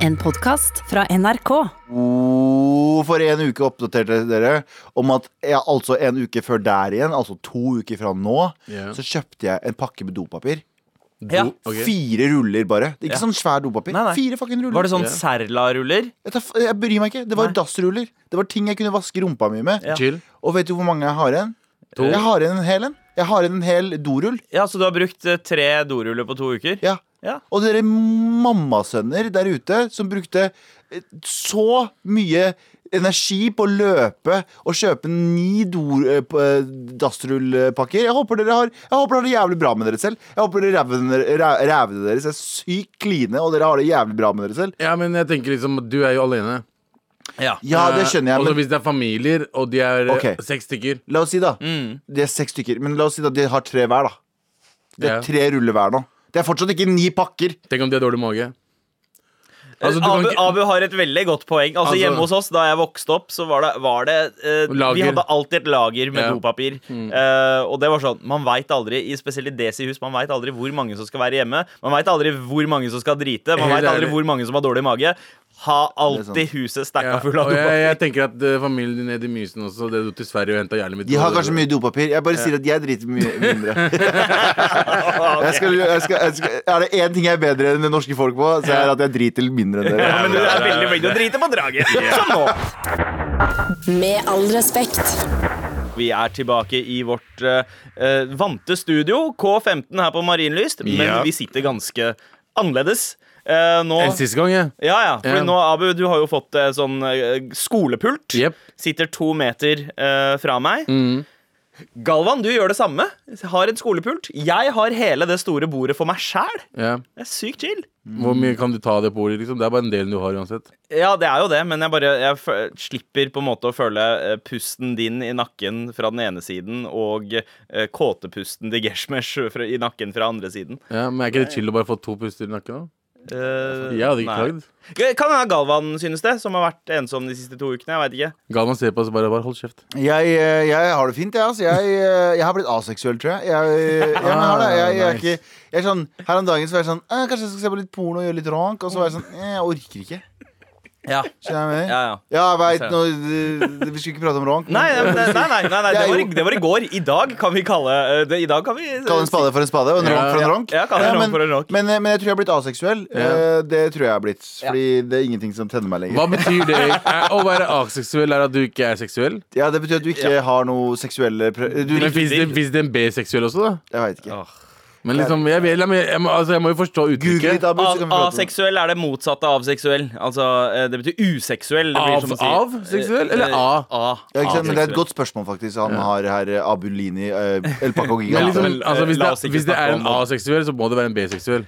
En podkast fra NRK. For en uke oppdaterte dere om at jeg, altså en uke før der igjen, altså to uker fra nå, yeah. så kjøpte jeg en pakke med dopapir. Ja. Okay. Fire ruller, bare. Ikke Ja. sånn svær dopapir. Nei, nei. Fire fucking ruller. Var det sånn Ja. Serla-ruller? jeg, jeg bryr meg ikke. Det var Nei. dassruller. Det var ting jeg kunne vaske rumpa mi med. Ja. Chill. Og vet du hvor mange jeg har igjen? To. Jeg har igjen en hel en. Jeg har igjen en hel dorull. Ja, Så du har brukt eh, tre doruller på to uker? Ja. Ja. Og dere mammasønner der ute som brukte eh, så mye energi på å løpe og kjøpe ni eh, eh, dassrullpakker. Jeg håper dere har Jeg håper dere har det jævlig bra med dere selv. Jeg håper dere rævene ræ- rævene deres er sykt kline, og dere har det jævlig bra med dere selv. Ja, men jeg tenker liksom Du er jo alene. Ja. Ja, det skjønner jeg, Og men hvis det er familier, og de er okay. Seks stykker la oss si, da. Mm. De er seks stykker. Men la oss si da de har tre hver, da. Det er tre ruller hver nå. Det er fortsatt ikke ni pakker. Tenk om de har dårlig mage. Altså, du kan Abu, Abu har et veldig godt poeng. Altså, Altså- Hjemme hos oss da jeg vokste opp, så var det, var det eh, Vi hadde alltid et lager med Ja. dopapir. Eh, og det var sånn Man veit aldri, i spesielt i Desi-hus, man vet aldri hvor mange som skal være hjemme. Man veit aldri hvor mange som skal drite. Man veit aldri hvor mange som har dårlig mage. Ha alltid huset stacka full av og jeg, dopapir. jeg tenker at uh, familien din nede i Mysen også Det dro til Sverige og henta jævlig mye De har kanskje mye dopapir. Jeg bare sier at jeg driter mye mindre. jeg skal, jeg skal, jeg skal, er det én ting jeg er bedre enn det norske folk på, så er det at jeg driter mindre enn dere. Ja, men du er veldig flink til å drite på draget. Som nå. Med all respekt. Vi er tilbake i vårt eh, vante studio, K15 her på Marienlyst, men Ja. vi sitter ganske annerledes. Eh, nå Enn siste gang, ja. Ja, ja. Fordi Ja. nå, Abu, du har jo fått eh, sånn eh, skolepult. Yep. Sitter to meter eh, fra meg. Mm. Galvan, du gjør det samme. Har en skolepult. Jeg har hele det store bordet for meg sjæl. Yeah. Det er sykt chill. Hvor mye kan du ta det på ordet? Liksom? Det er bare en del du har uansett. Ja, det er jo det, men jeg bare jeg slipper på en måte å føle pusten din i nakken fra den ene siden og kåtepusten til Geshmesh i nakken fra andre siden. Ja, men Er ikke det chill å bare få to puster i nakken? da? Eh, Jeg hadde ikke klagd. Kan hende Galvan synes det, som har vært ensom de siste to ukene. Jeg vet ikke. Galvan ser på oss og bare, bare hold kjeft. Jeg, eh, jeg har det fint, jeg. Altså. Jeg, eh, jeg har blitt aseksuell, tror jeg. jeg, jeg, har det. jeg, jeg, er ikke, jeg er sånn, Her om dagen så var jeg sånn Kanskje jeg skal se på litt porno og gjøre litt rank. Og så var jeg sånn eh, Jeg orker ikke. Ja, Skjønner jeg ja, ja. Ja, jeg vet, nå, Vi skulle ikke prate om ronk. Nei, nei, nei, nei, nei, Det var det var i går. I dag kan vi kalle eh, det, I dag kan vi Kalle en spade for en spade og en Ja. ronk for en ronk. Ja, kalle en ronk men, for en ronk. Men, eh, men jeg tror jeg har blitt aseksuell. Ja. Eh, Det tror jeg har blitt. Fordi det er ingenting som tenner meg lenger. Hva betyr det? Å være aseksuell er at du ikke er seksuell? Ja, Det betyr at du ikke har noe seksuelle prø du, Men Fins det, det en B-seksuell også, da? Jeg veit ikke. Åh. Men liksom, jeg, vil, jeg, må- jeg, må, altså, jeg må jo forstå uttrykket. Aseksuell er det motsatte av seksuell. Altså, eh, det betyr useksuell. Det av, si. av, seksuell eller Eh, A? A. Ja, ikke sant? Men det er et godt spørsmål, faktisk. Han har her eh, Abulini, uh, El Paco Giga. liksom, altså, hvis, det, hvis det er en aseksuell, så må det være en B-seksuell.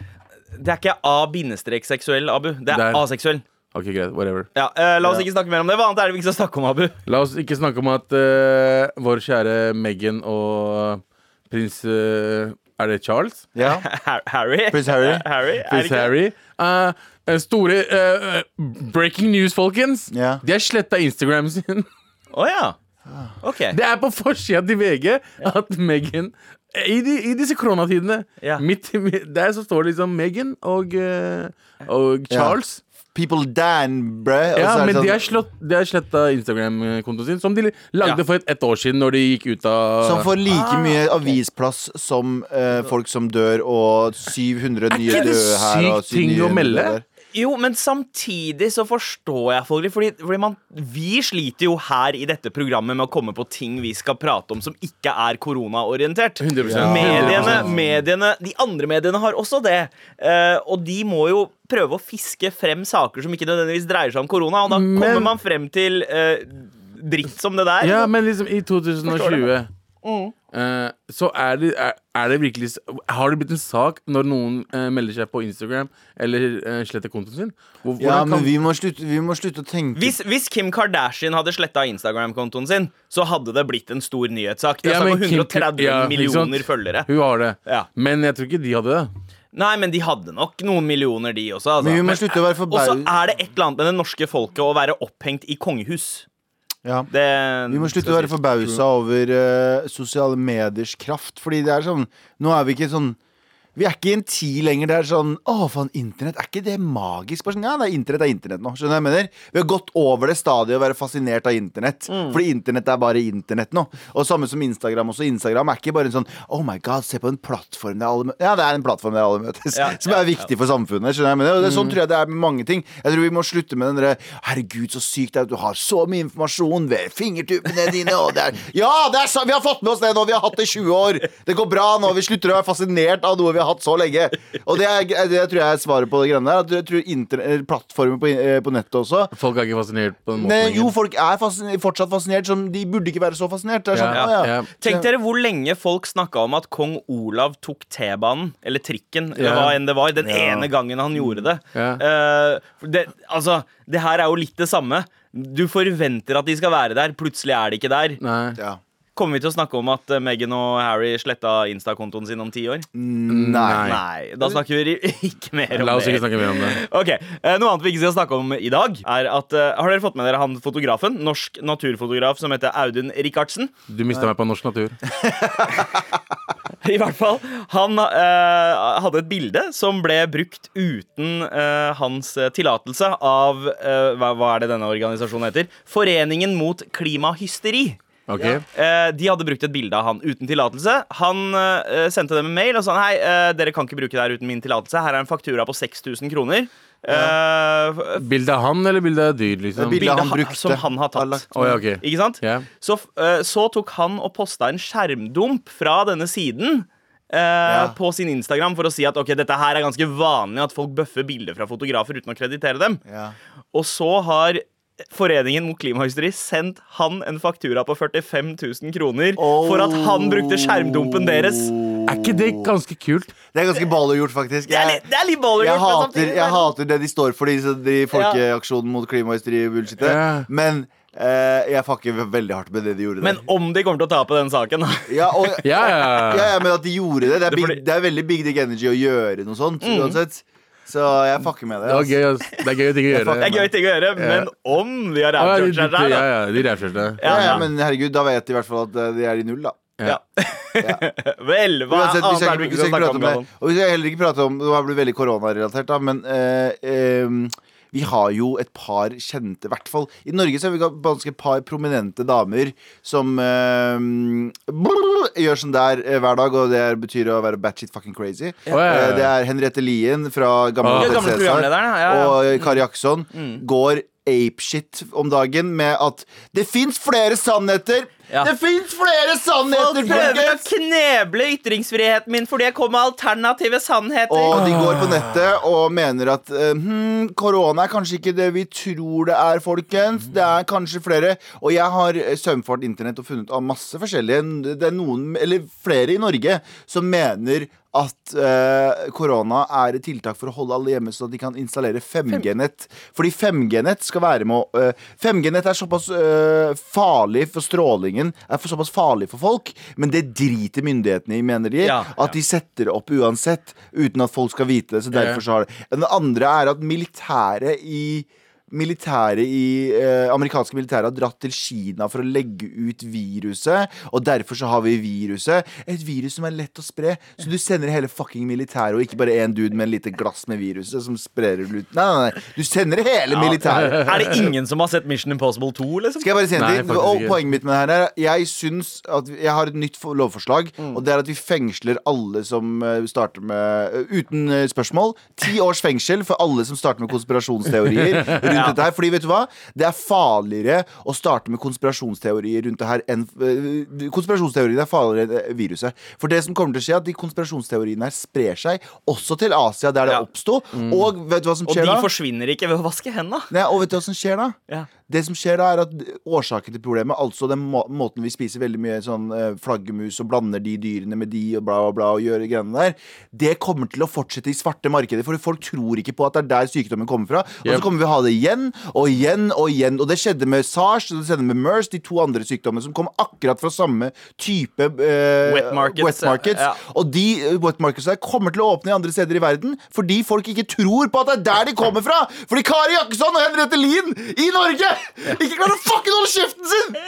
Det er ikke A-seksuell, Abu. Det er Det er- aseksuell. Ok, greit, whatever Ja, uh, la oss Ja. ikke snakke mer om det. Hva annet er det vi ikke skal snakke om, Abu? La oss ikke snakke om at uh, vår kjære Meghan og prins eh, Er det Charles? Ja. Harry? Prins Harry. Harry? Prins? Harry. Uh, store uh, breaking news, folkens. Ja. De har sletta Instagram sin. Oh, ja. okay. Det er på forsida til VG at Meghan i, de, I disse koronatidene Ja. midt, midt, Der så står det liksom Meghan og, og Charles. People Dan, bro. Og Ja, er men sånn- de har, slått, de har sletta Instagram-kontoen sin, som de lagde Ja. for et, et, år siden, når de gikk ut av Som får like Ah, mye avisplass som uh, folk som dør, og 700 nye døde her. Er ikke det sykt ting å melde? der. Jo, men samtidig så forstår jeg folk litt. Fordi, fordi man, vi sliter jo her i dette programmet med å komme på ting vi skal prate om som ikke er koronaorientert. Ja. Mediene, mediene, De andre mediene har også det. Uh, og de må jo prøve å fiske frem saker som ikke nødvendigvis dreier seg om korona. Og da Men- kommer man frem til uh, dritt som det der. Ja, men liksom i 2020 Mm. Eh, så er det, er, er det virkelig Har det blitt en sak når noen uh, melder seg på Instagram eller uh, sletter kontoen sin? Hvor, Ja, men kan- vi må slutte, vi må slutte å tenke Hvis, hvis Kim Kardashian hadde sletta Instagram-kontoen sin, så hadde det blitt en stor nyhetssak. Det er Ja, snakk men om Kim- 130 ja, millioner følgere. Hun har det. Ja. Men jeg tror ikke de hadde det. Nei, men de hadde nok noen millioner, de også. Altså. Men vi må Men- slutte å være Og så er det et eller annet med det norske folket å være opphengt i kongehus. Ja. Det, Vi må slutte å være forbausa over uh, sosiale mediers kraft. Fordi det er sånn Nå er vi ikke sånn Vi er ikke i en tid lenger der sånn Å, faen, internett, er ikke det magisk? Bare sånn, ja, nei, internett er internett nå. Skjønner du hva jeg mener? Vi har gått over det stadiet å være fascinert av internett. Fordi internett er bare internett nå. Og samme som Instagram også. Instagram er ikke bare en sånn Oh my god, se på en plattform der alle møtes. Ja, det er en plattform der alle møtes. Ja, som ja, er viktig for samfunnet. Skjønner du hva jeg mener? Og det, sånn tror jeg det er med mange ting. Jeg tror vi må slutte med den derre Herregud, så sykt det er at du har så mye informasjon ved fingertuppene dine, og det er Ja, det er! Vi har fått med oss det nå! Vi har hatt det i 20 år! Det går bra nå! Vi slutter å være fascinert av noe vi har hatt så lenge. Og det, er, det tror jeg er svaret på det greiene der. At Jeg tror inter- eller plattformer på, eh, på nettet også Folk er ikke fascinert på den måten. Nei, jo, folk er fascinert, fortsatt fascinert. Som de burde ikke være så fascinert. Det er sånn, Ja, ja. ja. Tenk dere hvor lenge folk snakka om at kong Olav tok T-banen, eller trikken, eller hva enn det var, den Ja. ene gangen han gjorde det. Ja. Eh, det. Altså, det her er jo litt det samme. Du forventer at de skal være der, plutselig er de ikke der. Nei. Ja. Kommer vi til å snakke om at eh, Meghan og Harry sletta Insta-kontoen sin om ti år? Nei. Nei. Da snakker vi ikke mer om det. La oss ikke snakke mer om det. Ok, eh, Noe annet vi ikke skal snakke om i dag, er at eh, Har dere fått med dere han fotografen? Norsk naturfotograf som heter Audun Rikardsen. Du mista meg på norsk natur. I hvert fall. Han eh, hadde et bilde som ble brukt uten eh, hans tillatelse av eh, hva, hva er det denne organisasjonen heter? Foreningen mot klimahysteri. Ok? Eh, de hadde brukt et bilde av han uten tillatelse. Han eh, sendte dem en mail og sa Hei, eh, dere kan ikke bruke det her uten min tillatelse. Her er en faktura på 6000 kroner. Eh, Bilde av han eller bilde av dyr, liksom? Bilde bilde han brukte. som han har tatt. Å, ja, okay. Ikke sant? Yeah. Så, uh, så tok han og posta en skjermdump fra denne siden. eh, På sin Instagram for å si at ok, dette her er ganske vanlig at folk bøffer bilder fra fotografer uten å kreditere dem. Ja. Og så har Foreningen mot klimahysteri sendt han en faktura på 45 000 kroner for at han brukte skjermdumpen deres. Er ikke det ganske kult? Det er ganske baller faktisk. faktisk. Det er litt, det er litt jeg, hater, jeg hater det de står for, de, de folkeaksjonen mot klimahysteri-bullshitet. Yeah. Men Uh, jeg fucker veldig hardt med det de gjorde Men om de kommer til å tape den saken da. Ja, og, yeah. ja. ja, men at de gjorde det. Det er, big, det er veldig big dick energy å gjøre noe sånt. Uansett. Så jeg fucker med det. Det var gøy. Det er gøy ting å gjøre. Det er gøy ting å gjøre, men om de har ja, rævkjørt seg de, der, ja, da. ja, de rævkjørte. Ja, ja, ja. men herregud, da vet de i hvert fall at eh, de er i null, da. Ja. Vel, hva Uansett, annet er det vi ikke- skal snakke om? om Og vi skal heller ikke prate om Det blir veldig koronarelatert, da, men eh, eh, vi har jo et par kjente I hvert fall i Norge så har vi ganske par prominente damer som eh, gjør sånn der eh, hver dag, og det er, betyr å være batshit fucking crazy. Ja, ja, ja. Eh, det er Henriette Lien fra Gamle Ja, gamle Cæsar programlederen, ja, ja. og Kari Jackson går apeshit om dagen med at det fins flere sannheter! Ja. Det fins flere sannheter! Folk prøver å kneble ytringsfriheten min fordi jeg kommer med alternative sannheter. Og de går på nettet og mener at hm, korona er kanskje ikke det vi tror det er, folkens. Det er kanskje flere. Og jeg har eh, sømfart internett og funnet av masse forskjellige Det er noen, eller flere i Norge, som mener at korona korona er et tiltak for å holde alle hjemme, så at de kan installere 5G-nett. Fordi 5G-nett skal være med å uh, 5G-nett er såpass uh, farlig for strålingen, er for såpass farlig for folk, men det driter myndighetene i, mener de. Ja, At de setter det opp uansett, uten at folk skal vite det. Så derfor så har det Det andre er at militæret i Militæret i eh, Amerikanske militæret har dratt til Kina for å legge ut viruset. Og derfor så har vi viruset. Et virus som er lett å spre. Så du sender hele fucking militæret, og ikke bare én dude med en lite glass med viruset som sprer det ut. Nei, nei, nei. Du sender hele militæret. Er det ingen som har sett Mission Impossible 2, liksom? Skal jeg bare si en ting? Og poenget mitt med det her er Jeg syns at Jeg har et nytt lovforslag, Mm. og det er at vi fengsler alle som eh, starter med eh, Uten eh, spørsmål. Ti års fengsel for alle som starter med konspirasjonsteorier rundt dette her. Fordi vet du hva? Det er farligere å starte med konspirasjonsteorier rundt det her enn eh, Konspirasjonsteoriene er farligere enn eh, viruset. For det som kommer til å skje, er at de konspirasjonsteoriene her sprer seg også til Asia, der det Ja. oppsto. Og vet du hva som skjer da? Og de da? forsvinner ikke ved å vaske hendene. Nei, og vet du hva som skjer da? Ja. Det som skjer da er at Årsaken til problemet, altså den må måten vi spiser veldig mye sånn eh, flaggermus og blander de dyrene med de og bla, bla, bla, og gjør greiene der, det kommer til å fortsette i svarte markeder. For folk tror ikke på at det er der sykdommen kommer fra. Og Yep. så kommer vi å ha det igjen og igjen og igjen. Og det skjedde med SARS og det skjedde med MERS, de to andre sykdommene som kom akkurat fra samme type eh, Wet markets, wet markets. ja. Og de eh, wet markets der kommer til å åpne i andre steder i verden fordi folk ikke tror på at det er der de kommer fra! Fordi Kari Jakkesson og Henriette Lien i Norge ikke klarer å fucking holde kjeften sin!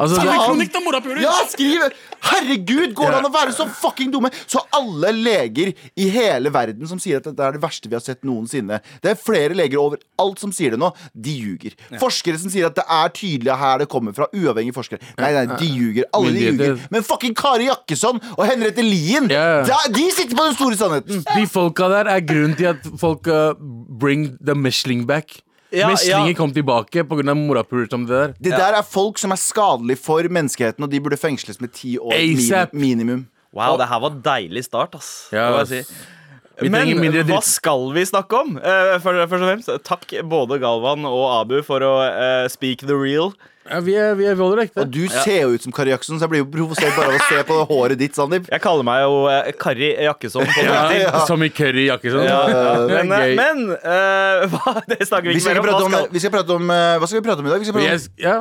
Altså, Skriv han- kronikk om morapuler! Ja, skriv! Herregud, går det an å være så fucking dumme? Så alle leger i hele verden som sier at dette er det verste vi har sett noensinne Det er flere leger overalt som sier det nå. De ljuger. Forskere som sier at det er tydelig her det kommer fra. Uavhengige forskere. Nei, nei, de ljuger. Alle de ljuger. Men fucking Kari Jakkesson og Henriette Lien, Ja. de sitter på den store sannheten! De folka der er grunnen til at folk uh, bring the mesling back. Ja, Meslinger ja. kom tilbake pga. morapuler som det der. Det der er folk som er skadelige for menneskeheten, og de burde fengsles med ti år ASAP. minimum. Wow, det her var deilig start, ass. Ja, ass. si. Men hva skal vi snakke om? Uh, først og fremst, takk både Galvan og Abu for å uh, speak the real. Ja, vi er, vi er volder ekte. Og du ser jo ut som Kari Jakkesson, så jeg blir jo provosert bare av å se på håret ditt, Sandeep. Jeg kaller meg jo eh, Kari Jakkesson. På Ja, Twitter. Som i curry jakkesson. Ja, ja. Det er Men, gøy. men eh, hva, det snakker vi Vi ikke skal mer om. prate Hva om, skal, vi skal prate om eh, Hva skal vi prate om i dag? Vi skal prate om Jeg- ja.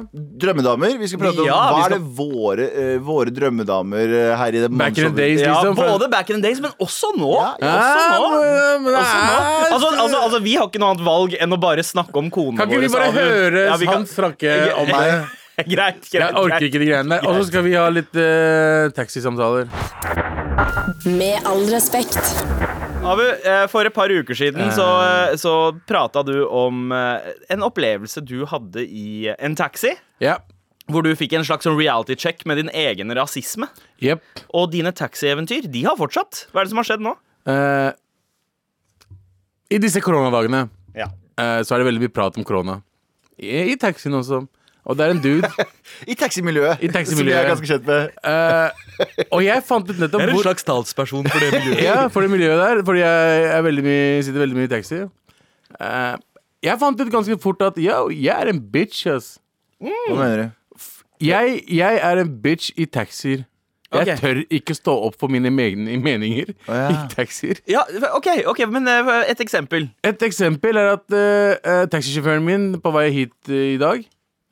drømmedamer. Vi skal prate om Ja, Hva vi er skal- det våre, eh, våre drømmedamer eh, her i det Back in the days, ja, liksom. for- både back in the days, men også nå. Ja, ja. Også nå. Ja, men Også nå. er- Altså, altså, altså, vi har ikke noe annet valg enn å bare snakke om konene Kan ikke vi våre, bare høre Ja, vi kan- han snakke om det? greit, greit, Jeg orker ikke de greiene der. Og så skal vi ha litt eh, taxisamtaler. Med all respekt. Abu, eh, for et par uker siden så, eh, så prata du om eh, en opplevelse du hadde i en taxi. Ja. Hvor du fikk en slags sånn reality check med din egen rasisme. Jepp. Og dine taxieventyr de har fortsatt. Hva er det som har skjedd nå? Eh, I disse koronadagene Ja. eh, så er det veldig mye prat om korona. I, I taxien også. Og det er en dude. I taximiljøet. I Som jeg taximiljøet. er ganske kjent med. eh, og jeg fant ut nettopp hvor slags talsperson for det miljøet. Ja, for det miljøet der. Fordi jeg er veldig mye, sitter veldig mye i taxi. Eh, jeg fant ut ganske fort at yo, jeg er en bitch, ass. Hva mener du? Jeg, jeg er en bitch i taxier. Jeg Ok. tør ikke stå opp for mine egne meninger ja. i taxier. Ja, ok, ok, men eh, et eksempel. Et eksempel er at eh, eh, taxisjåføren min på vei hit eh, i dag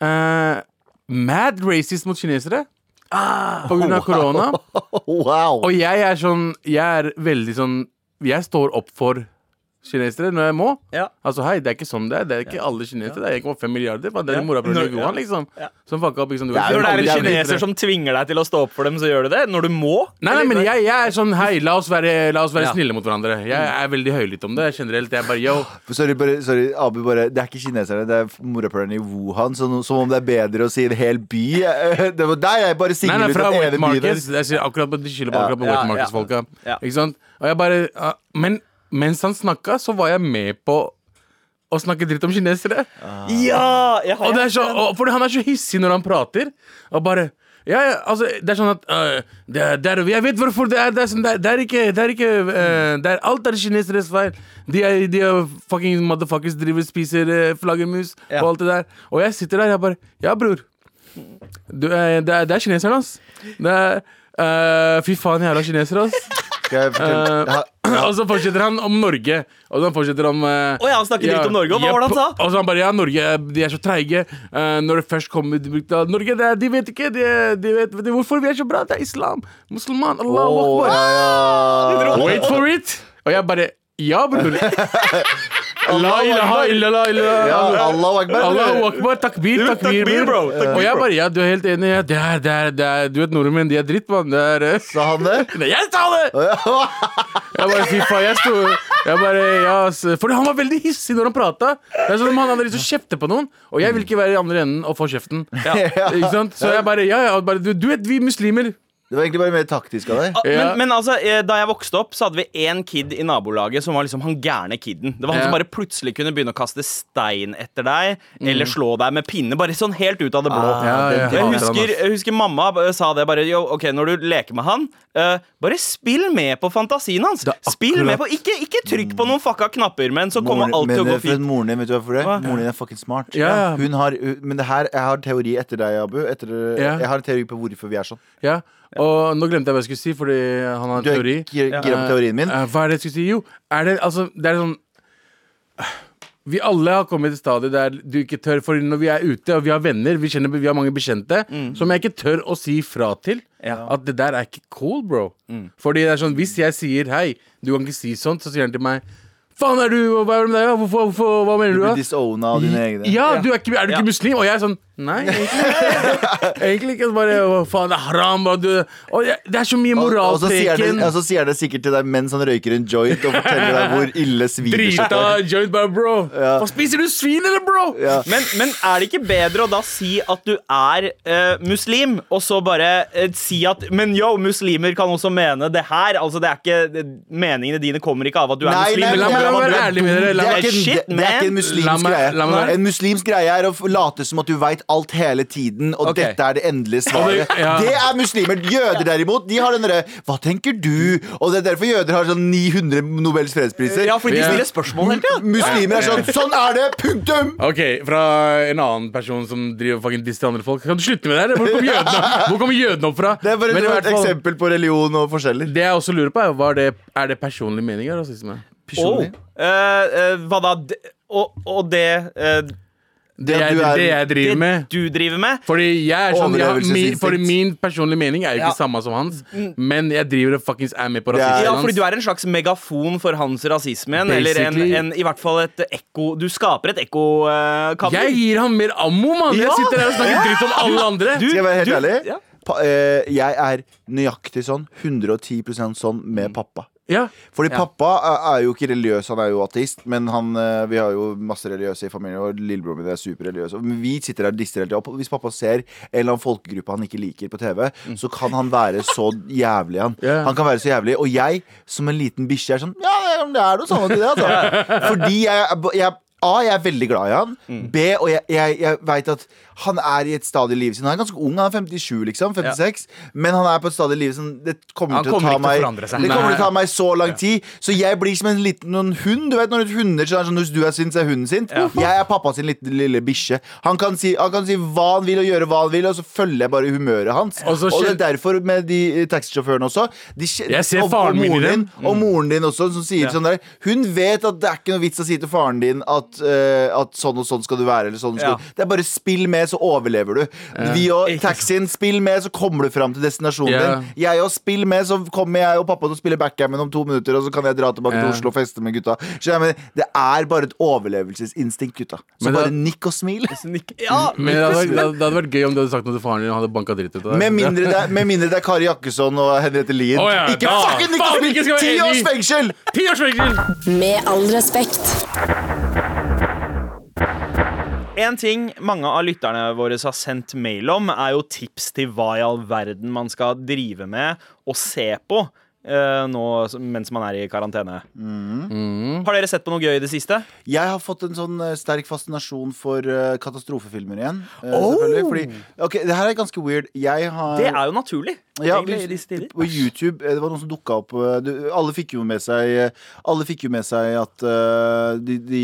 eh, Mad racist mot kinesere. På grunn av korona. Wow. Og jeg er sånn Jeg er veldig sånn Jeg står opp for kinesere når jeg må. Ja. Altså hei, Det er ikke sånn det er. Det er ikke alle kinesere. Det er 1,5 milliarder. Det er morapuler i Wuhan, liksom. Som fucka opp. Liksom. Du Det er Når det er aldri en jævlig vite kineser som tvinger deg til å stå opp for dem, så gjør du det? Når du må? Nei, nei, men jeg, jeg er sånn Hei, la oss være, la oss være Ja. snille mot hverandre. Jeg er veldig høylytt om det generelt. Jeg bare yo. Sorry, bare, sorry, Abu bare Det er ikke kineserne, det er morapulerne i Wuhan. Så som om det er bedre å si en hel by. Det var der jeg bare Nei, singler nei, ut fra den Wet byen. Markets. Jeg sier akkurat på, de skylder på akkurat på Wet. Markets-folka. Ikke sant? Og jeg bare Men mens han snakka, så var jeg med på å snakke dritt om kinesere. Ja! Jeg har Og det er så, og, fordi han er så hissig når han prater. Og bare ja, ja, altså, det er sånn at uh, det er, det er, Jeg vet hvorfor det er det er sånn. Det er, ikke, det er ikke uh, Alt er kineseres feil. De er, de fucking motherfuckers driver spiser uh, flaggermus Ja. og alt det der. Og jeg sitter der og bare Ja, bror. Du, det, er, er kineserne, ass. Fy faen, jævla kinesere, ass. Skal jeg fortelle? Eh, og så fortsetter han om Norge. Og så fortsetter han uh, Å ja, han snakker dritt om Norge, og hva var det han sa? Og så han bare, ja, Norge de er så treige. Eh, når det først kommer de brukte Norge, det er, de vet ikke de, de vet, vet du hvorfor vi er så bra. Det er islam. Musliman. Allah Åh, akbar. ja, ja. Wait for it. Og jeg bare Ja, bror. La ilaha illallah. Ja, Allahu akbar. Allahu akbar, takbir, takbir, bro. Og jeg bare, ja, du er helt enig. Ja, det er, det er, det er, du vet, nordmenn, de er dritt, mann. Eh. Sa han det? Nei, Jeg sa det! Jeg bare, fy faen, jeg sto Jeg bare, ja Fordi han var veldig hissig når han prata. Om han hadde lyst til å kjefte på noen, og jeg vil ikke være i andre enden og få kjeften. Ikke sant? Så jeg bare, ja, ja, bare, du, du vet, vi muslimer Det var egentlig bare mer taktisk av deg. Ah, Ja. Men, men altså, eh, da jeg vokste opp, så hadde vi én kid i nabolaget som var liksom han gærne kiden. Det var han Ja. som bare plutselig kunne begynne å kaste stein etter deg, eller slå deg med pinne. Bare sånn helt ut av det blå. Ah, Ja. Jeg husker, jeg husker mamma sa det bare Yo, ok, når du leker med han uh, Bare spill med på fantasien hans Spill med på, ikke, ikke trykk på noen fucka knapper Men så kommer alt til å gå for fint Moren din, vet du hvorfor det? Hva? Moren din er fucking smart. Ja, ja. Hun har, men det her, jeg har en teori etter deg, Abu. Etter, Ja. Jeg har en teori på hvorfor vi er sånn. Ja, og nå glemte jeg hva jeg skulle si, fordi han har en Du er teori. gira gira teorien min. Eh, hva er det jeg skulle si? Jo, er det altså Det er sånn Vi alle har kommet til stadiet der du ikke tør For når vi er ute og vi har venner, vi, kjenner, vi har mange bekjente, som jeg ikke tør å si fra til. Ja. At det der er ikke cool, bro. Fordi det er sånn Hvis jeg sier hei, du kan ikke si sånt, så sier han til meg Faen, er du Hva er det med deg? da? Hvorfor, hvorfor, hva mener Du du? blir da? disowna av dine egne. Ja, du er, ikke, er du Ja. ikke muslim? Og jeg er sånn Nei, egentlig ikke. egentlig ikke. Bare, «Å, faen, det er haram. Og du, og det er så mye Og, og, så sier moralpreken. det, og så sier det sikkert til deg mens han røyker en joint og forteller deg hvor ille svin Drita joint, bare bro. Ja. Hva spiser du svin, eller, bro? Ja. Men, men er det ikke bedre å da si at du er eh, muslim, og så bare eh, si at Men yo, muslimer kan også mene det her. Altså, det er ikke det, Meningene dine kommer ikke av at du er Nei, muslim. nei, men la meg- la være er ærlig med dere, Det er ikke en- muslimsk greie. En muslimsk greie er å late som at du veit alt hele tiden, og Ok. dette er det endelige svaret. Ja. Det er muslimer. Jøder derimot, de har den derre Hva tenker du? Og det er derfor jøder har sånn 900 Nobels fredspriser. Ja, fordi de stiller spørsmål hele tida. Muslimer er sånn Sånn er det! Punktum! Ok, Fra en annen person som driver fucking disser til andre folk. Kan du slutte med det her? Hvor kommer jødene, hvor kommer jødene opp fra? Det er bare Men i et fall- eksempel på religion og forskjeller. Det jeg også lurer på, er Er det, er det personlig meninger? rasisme? Oh. Eh, eh, hva da? Det- Og, og det eh, Det, det, jeg, du er- det jeg driver Det med. du driver med? Fordi jeg er sånn jeg, min, Fordi min personlige mening er jo ikke Ja. samme som hans, men jeg driver og fuckings er med på Det rasismen Ja, hans. fordi du er en slags megafon for hans rasisme. Eller en, en, i hvert fall et ekko Du skaper et ekkokammer. Jeg gir ham mer ammo, mann! Jeg sitter her og snakker dritt om alle andre. Skal jeg være helt du- ærlig? ja. Pa, eh, jeg er nøyaktig sånn. 110 sånn med pappa. Ja. Fordi Ja. pappa er, er jo ikke religiøs, han er jo ateist. Men han, eh, vi har jo masse religiøse i familien, og lillebroren min er superreligiøs. Og Vi sitter der og disser hele tida. Og Hvis pappa ser en eller annen folkegruppe han ikke liker på TV, så kan han være så jævlig, han. Ja. Han kan være så jævlig. Og jeg, som en liten bikkje, er sånn Ja, det er noe sånn i det, altså. Fordi jeg, jeg A, jeg er veldig glad i han. B, og jeg, jeg, jeg veit at han er i et stadium i livet sitt. Han er ganske ung, han er 57, liksom. 56. Men han er på et stadium i livet som Det kommer til kommer ta ikke til å meg. Det kommer til å ta meg så lang tid. Så jeg blir som en liten hund. Du vet når hunder sånn, sånn Hvis du er sint, så er hunden sint. Jeg er pappa sin lille, lille bikkje. Han, kan si- han kan si hva han vil og gjøre hva han vil, og så følger jeg bare humøret hans. Og Og det er derfor med de eh, taxisjåførene også. De, Jeg ser og, faren og min moren dem. din, Og moren din også, som sier sånn der Hun vet at det er ikke noe vits å si til faren din at, eh, at sånn og sånn skal du være. Eller sånn skal Ja. du. Det er bare spill med, så overlever du. Vi og taxien, spill med, så kommer du fram til destinasjonen yeah. din. Jeg og spill med, så kommer jeg og pappa til å spille backgammon om to minutter, og så kan jeg dra tilbake til Oslo og feste med gutta. Mener, det er bare et overlevelsesinstinkt, gutta. Så Men bare nikk og smil. Ja, Men det hadde, vært, det hadde vært gøy om du hadde sagt noe til faren din og hadde banka dritt ut av deg. Med mindre, det er, med mindre det er Kari Jakkesson og Henriette Lien. Oh, ja, ikke fucking nikk og smil! års fengsel! Ti års fengsel! Med all respekt. En ting mange av lytterne våre har sendt mail om, er jo tips til hva i all verden man skal drive med og se på eh, nå mens man er i karantene. Har dere sett på noe gøy i det siste? Jeg har fått en sånn eh, sterk fascinasjon for uh, katastrofefilmer igjen. eh, selvfølgelig. Fordi, ok, det her er ganske weird. Jeg har Det er jo naturlig. Ja, egentlig, på YouTube eh, Det var noen som dukka opp eh, du, Alle fikk jo med seg eh, Alle fikk jo med seg at de, de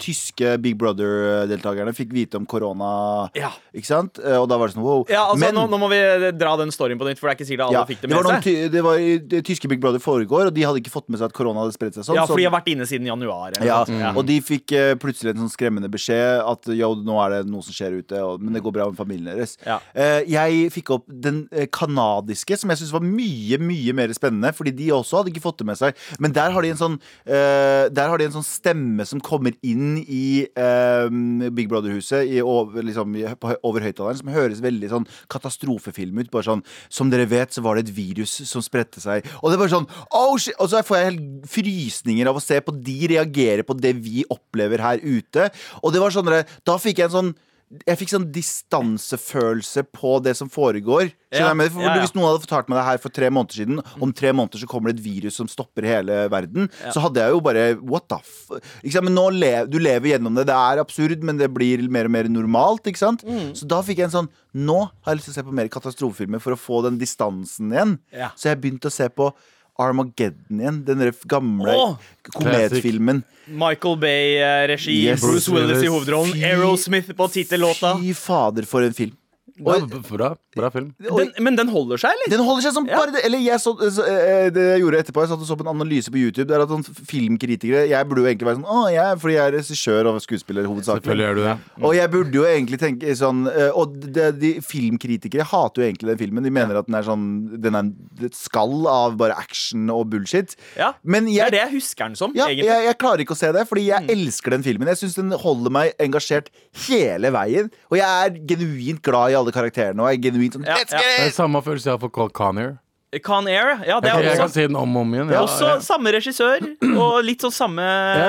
tyske Big Brother-deltakerne fikk vite om korona. Ja. Ikke sant? Og da var det sånn wow. Ja, altså, Men- nå, nå må vi dra den storyen på nytt, for det er ikke sikkert alle ja, fikk det med noen seg. ty det var det tyske Big Brother foregår, og de hadde ikke fått med seg at korona hadde spredt seg sånn. Ja, for de har vært inne siden januar. eller ja. Ja. Og de fikk plutselig en sånn skremmende beskjed at yo, nå er det noe som skjer ute, men det går bra med familien deres. Ja. Jeg fikk opp den eh, kanadiske, som jeg syntes var mye mye mer spennende. Fordi de også hadde ikke fått det med seg. Men der har de en sånn uh, Der har de en sånn stemme som kommer inn i uh, Big Brother-huset over, liksom, over høyttaleren, som høres veldig sånn katastrofefilm ut. Bare sånn Som dere vet, så var det et virus som spredte seg. Og det er bare sånn oh shit Og så får jeg helt frysninger av å se på de reagere på det vi opplever her ute. Og det var sånn Da fikk jeg en sånn jeg fikk sånn distansefølelse på det som foregår. Ja, jeg? For ja, ja. Hvis noen hadde fortalt meg det her for tre måneder siden, om tre måneder så kommer det et virus som stopper hele verden, så hadde jeg jo bare What the f... Men nå lev, du lever gjennom det. Det er absurd, men det blir mer og mer normalt. Ikke sant? Mm. Så da fikk jeg en sånn Nå har jeg lyst til å se på mer katastrofefilmer for å få den distansen igjen. Så jeg begynte å se på Armageddon igjen. Den der gamle oh! kometfilmen. Michael Bay-regi, Yes. Bruce Willis i hovedrollen, Aerosmith på tittellåta. Fy fader, for en film. Ja, bra, bra film. Den, men den holder seg, eller? Den holder seg som Ja. bare det. Eller jeg så, så, eh, det jeg gjorde etterpå, jeg satt og så på en analyse på YouTube. Det er at sånn filmkritikere Jeg burde jo egentlig være sånn Å, jeg, fordi jeg er regissør og skuespiller hovedsakelig. Det. Og jeg burde jo egentlig tenke sånn eh, Og de, de filmkritikere hater jo egentlig den filmen. De mener at den er sånn Den er et skall av bare action og bullshit. Ja, Men Det er det jeg husker den som, ja, egentlig. jeg, jeg klarer ikke å se det, fordi jeg elsker den filmen. Jeg syns den holder meg engasjert hele veien. Og jeg er genuint glad i alle karakterene. Og er genuint sånn Ja, Let's get Det it! er samme følelse jeg har for Con- Con Air. Con Air, ja, det Jeg, kan- er jeg kan også, se den om og om igjen. Ja, også ja. samme regissør. Og litt sånn samme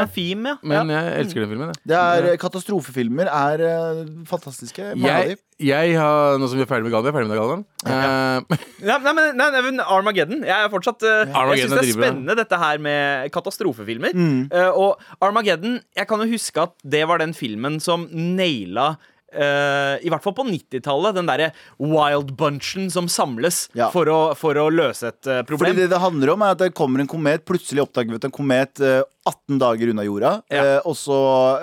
theme, ja. Men jeg elsker den filmen. jeg. Det er eh, Katastrofefilmer er eh, fantastiske. Mange av Jeg, de. jeg har, nå som vi er ferdig med Galvan, jeg er ferdig med Galvan. Eh, Nei, nei, men, nei, nei, men Armageddon. Jeg er fortsatt uh, Jeg Armageddon syns det er er dritbra. spennende, dette her med katastrofefilmer. Mm. Eh, og Armageddon Jeg kan jo huske at det var den filmen som naila eh, I hvert fall på 90-tallet. Den derre wild bunchen som samles Ja. for, å, for å løse et problem. Fordi det det handler om, er at det kommer en komet. Plutselig oppdager vi at en komet eh, 18 dager unna jorda. Ja. eh, og så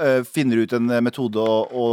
eh, finner du ut en eh, metode å, å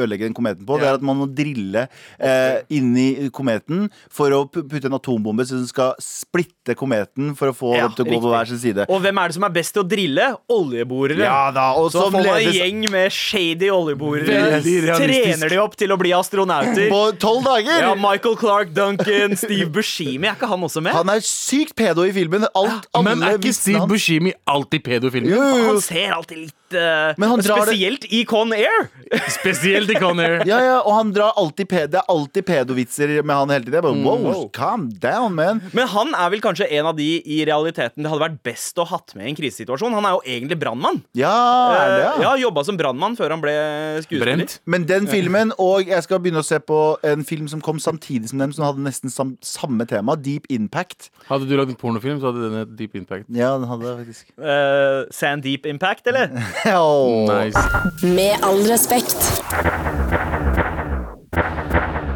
ødelegge den kometen på. Det er at man må drille eh, inn i kometen for å putte en atombombe så den skal splitte kometen for å få Ja, dem til å gå på hver sin side. Og hvem er det som er best til å drille? Oljeborere. Ja da, og Så får man en gjeng med shady oljeborere. Trener de opp til å bli astronauter. på tolv dager! Ja, Michael Clark Duncan, Steve Buscemi, er ikke han også med? Han er sykt pedo i filmen. Alt, alle men er ikke Steve Bushimi Buscemi alltid pedo i filmen? Jo, jo, jo. Han ser alltid litt eh, Men han drar det- Spesielt i Con Air. Spesielt i Con Air. Ja, ja, og han drar alltid Det er alltid pedovitser med han hele tiden. Jeg bare, Mm. wow, calm down, man. Men han er vel kanskje en av de i realiteten det hadde vært best å hatt med i en krisesituasjon. Han er jo egentlig brannmann. Ja, er det, Eh, ja, Jobba som brannmann før han ble skuespiller. Brent. Men den filmen, og jeg skal begynne å se på en film som kom samtidig som dem, som hadde nesten sam samme tema, Deep Impact. Hadde du lagd en pornofilm, så hadde den et Deep Impact. Ja, den hadde faktisk. uh, Sand Deep Impact, eller? Åh. Nice. Med all respekt.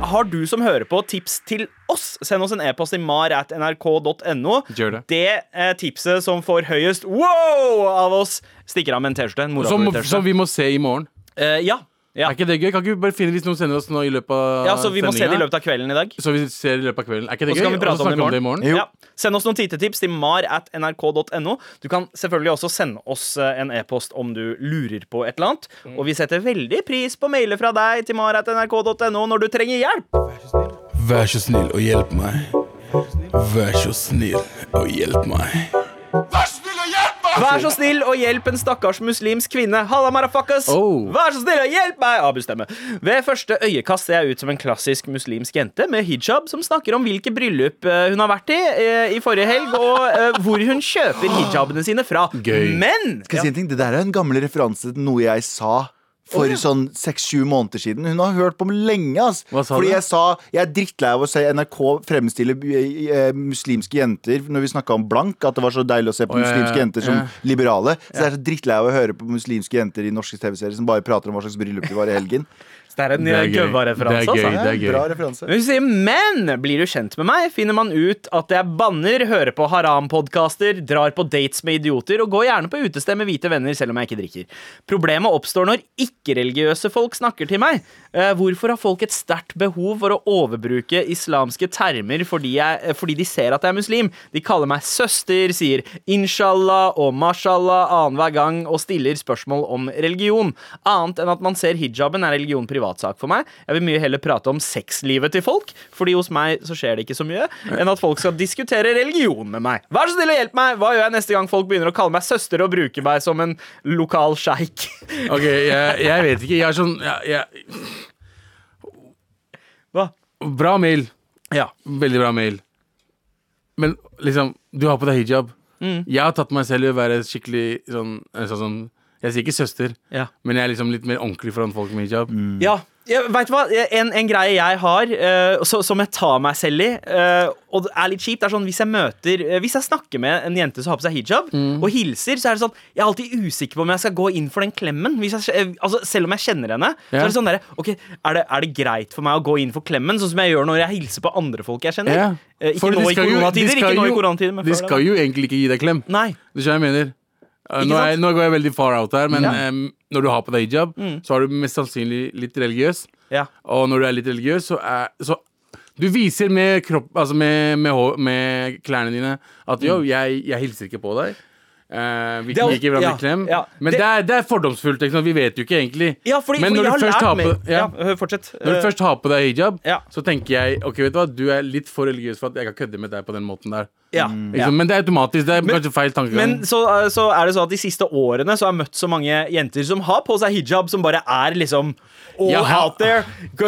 Har du som hører på tips til oss, send oss en e-post til mar.nrk.no. Det. Det eh, tipset som får høyest wow av oss, stikker av med en T-skjorte. Som, som vi må se i morgen. Eh, ja. Ja. Er ikke det gøy? Kan ikke vi bare finne hvis noen sender oss nå i løpet av ja, så vi må se det i løpet av kvelden i dag. Så vi ser det i løpet av kvelden. Er ikke det Og så gøy? kan vi prate om det i snakke morgen. Jo. Ja. Send oss noen titetips til mar at nrk.no. Du kan selvfølgelig også sende oss eh, en e-post om du lurer på et eller annet. Og vi setter veldig pris på mailer fra deg til mar at nrk.no når du trenger hjelp. Vær så snill og hjelp meg. Vær så snill og hjelp meg. Vær så snill og hjelp en stakkars muslimsk kvinne. Halla, marafakas! Oh. Vær så snill og hjelp meg! Abu stemme. Ved første øyekast ser jeg ut som en klassisk muslimsk jente med hijab som snakker om hvilke bryllup eh, hun har vært i eh, i forrige helg, og eh, hvor hun kjøper hijabene sine fra. Gøy. Men Skal jeg si en ting? Det der er en gammel referanse til noe jeg sa. For sånn seks-sju måneder siden. Hun har hørt på meg lenge. ass Hva sa Fordi du? jeg sa Jeg er drittlei av å se NRK fremstille eh, eh, muslimske jenter Når vi snakka om blank, at det var så deilig å se på ja, muslimske jenter som ja. liberale. Så jeg er så drittlei av å høre på muslimske jenter i norske TV-serier som bare prater om hva slags bryllup de var i helgen. det er en Det gøy. gøva-referanse. Det gøy. Det er gøy. Bra referanse. Men Hun sier, men blir du kjent med meg, finner man ut at jeg banner, hører på haram-podkaster, drar på dates med idioter og går gjerne på utested med hvite venner selv om jeg ikke drikker. Problemet oppstår når ikke-religiøse folk snakker til meg. Eh, hvorfor har folk et sterkt behov for å overbruke islamske termer fordi, jeg, eh, fordi de ser at jeg er muslim? De kaller meg søster, sier inshallah og mashallah annenhver gang og stiller spørsmål om religion. Annet enn at man ser hijaben er religion privatsak for meg. Jeg vil mye heller prate om sexlivet til folk, fordi hos meg så skjer det ikke så mye, enn at folk skal diskutere religion med meg. Vær så snill og hjelp meg! Hva gjør jeg neste gang folk begynner å kalle meg søster og bruke meg som en lokal sjeik? Ok, jeg, jeg vet ikke. Jeg er sånn jeg, jeg, Hva? Bra mail. Ja. Veldig bra mail. Men liksom, du har på deg hijab. Mm. Jeg har tatt meg selv i å være skikkelig sånn, eh, sånn, sånn Jeg sier ikke søster, Ja. men jeg er liksom litt mer ordentlig foran folk med hijab. Ja, ja vet du hva? En, en greie jeg har, eh, så, som jeg tar meg selv i, eh, og det er litt kjipt, er sånn hvis jeg møter eh, Hvis jeg snakker med en jente som har på seg hijab, og hilser, så er det sånn Jeg er alltid usikker på om jeg skal gå inn for den klemmen. Hvis jeg, eh, altså, selv om jeg kjenner henne. Så Ja. er det sånn der, ok, er det, er det greit for meg å gå inn for klemmen, sånn som jeg gjør når jeg hilser på andre folk jeg kjenner? Ja. Eh, ikke For de nå i skal jo- de koronatider, skal ikke nå i jo- koronatider, men De før det. skal jo egentlig ikke gi deg klem. Nei. Du skjønner hva jeg mener? Ikke Nå, er, nå går jeg veldig far out her, men Ja. um, når du har på deg hijab, Mm. så er du mest sannsynlig litt religiøs. Ja. Og når du er litt religiøs, så er så Du viser med kropp Altså med, med, med klærne dine at jo, jeg, jeg hilser ikke på deg. Uh, vi gir ikke hverandre ja, klem. ja. Men Det- det, er, det er fordomsfullt. Sant? Vi vet jo ikke egentlig. Ja, fordi, Men når du har først på- ja. Når du Eh, først har på deg hijab, Ja. så tenker jeg Ok, vet du hva, du er litt for religiøs for at jeg kan kødde med deg på den måten der. Ja, ja. Men det er automatisk. Det er kanskje feil tankegang. Men så, eh, så er det sånn at de siste årene Så har jeg møtt så mange jenter som har på seg hijab, som bare er liksom all ja, out there.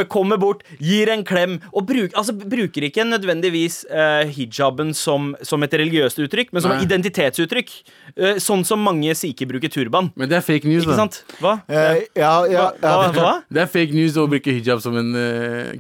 Kommer bort, gir en klem og bruk, altså, bruker ikke nødvendigvis uh, hijaben som, som et religiøst uttrykk, men som Nei. et identitetsuttrykk. Uh, sånn som mange sikher bruker turban. Men det er fake news, Ikke da. sant? Hva? Uh, ja, ja, Hva? hva? hva? Det er fake news å bruke hijab som en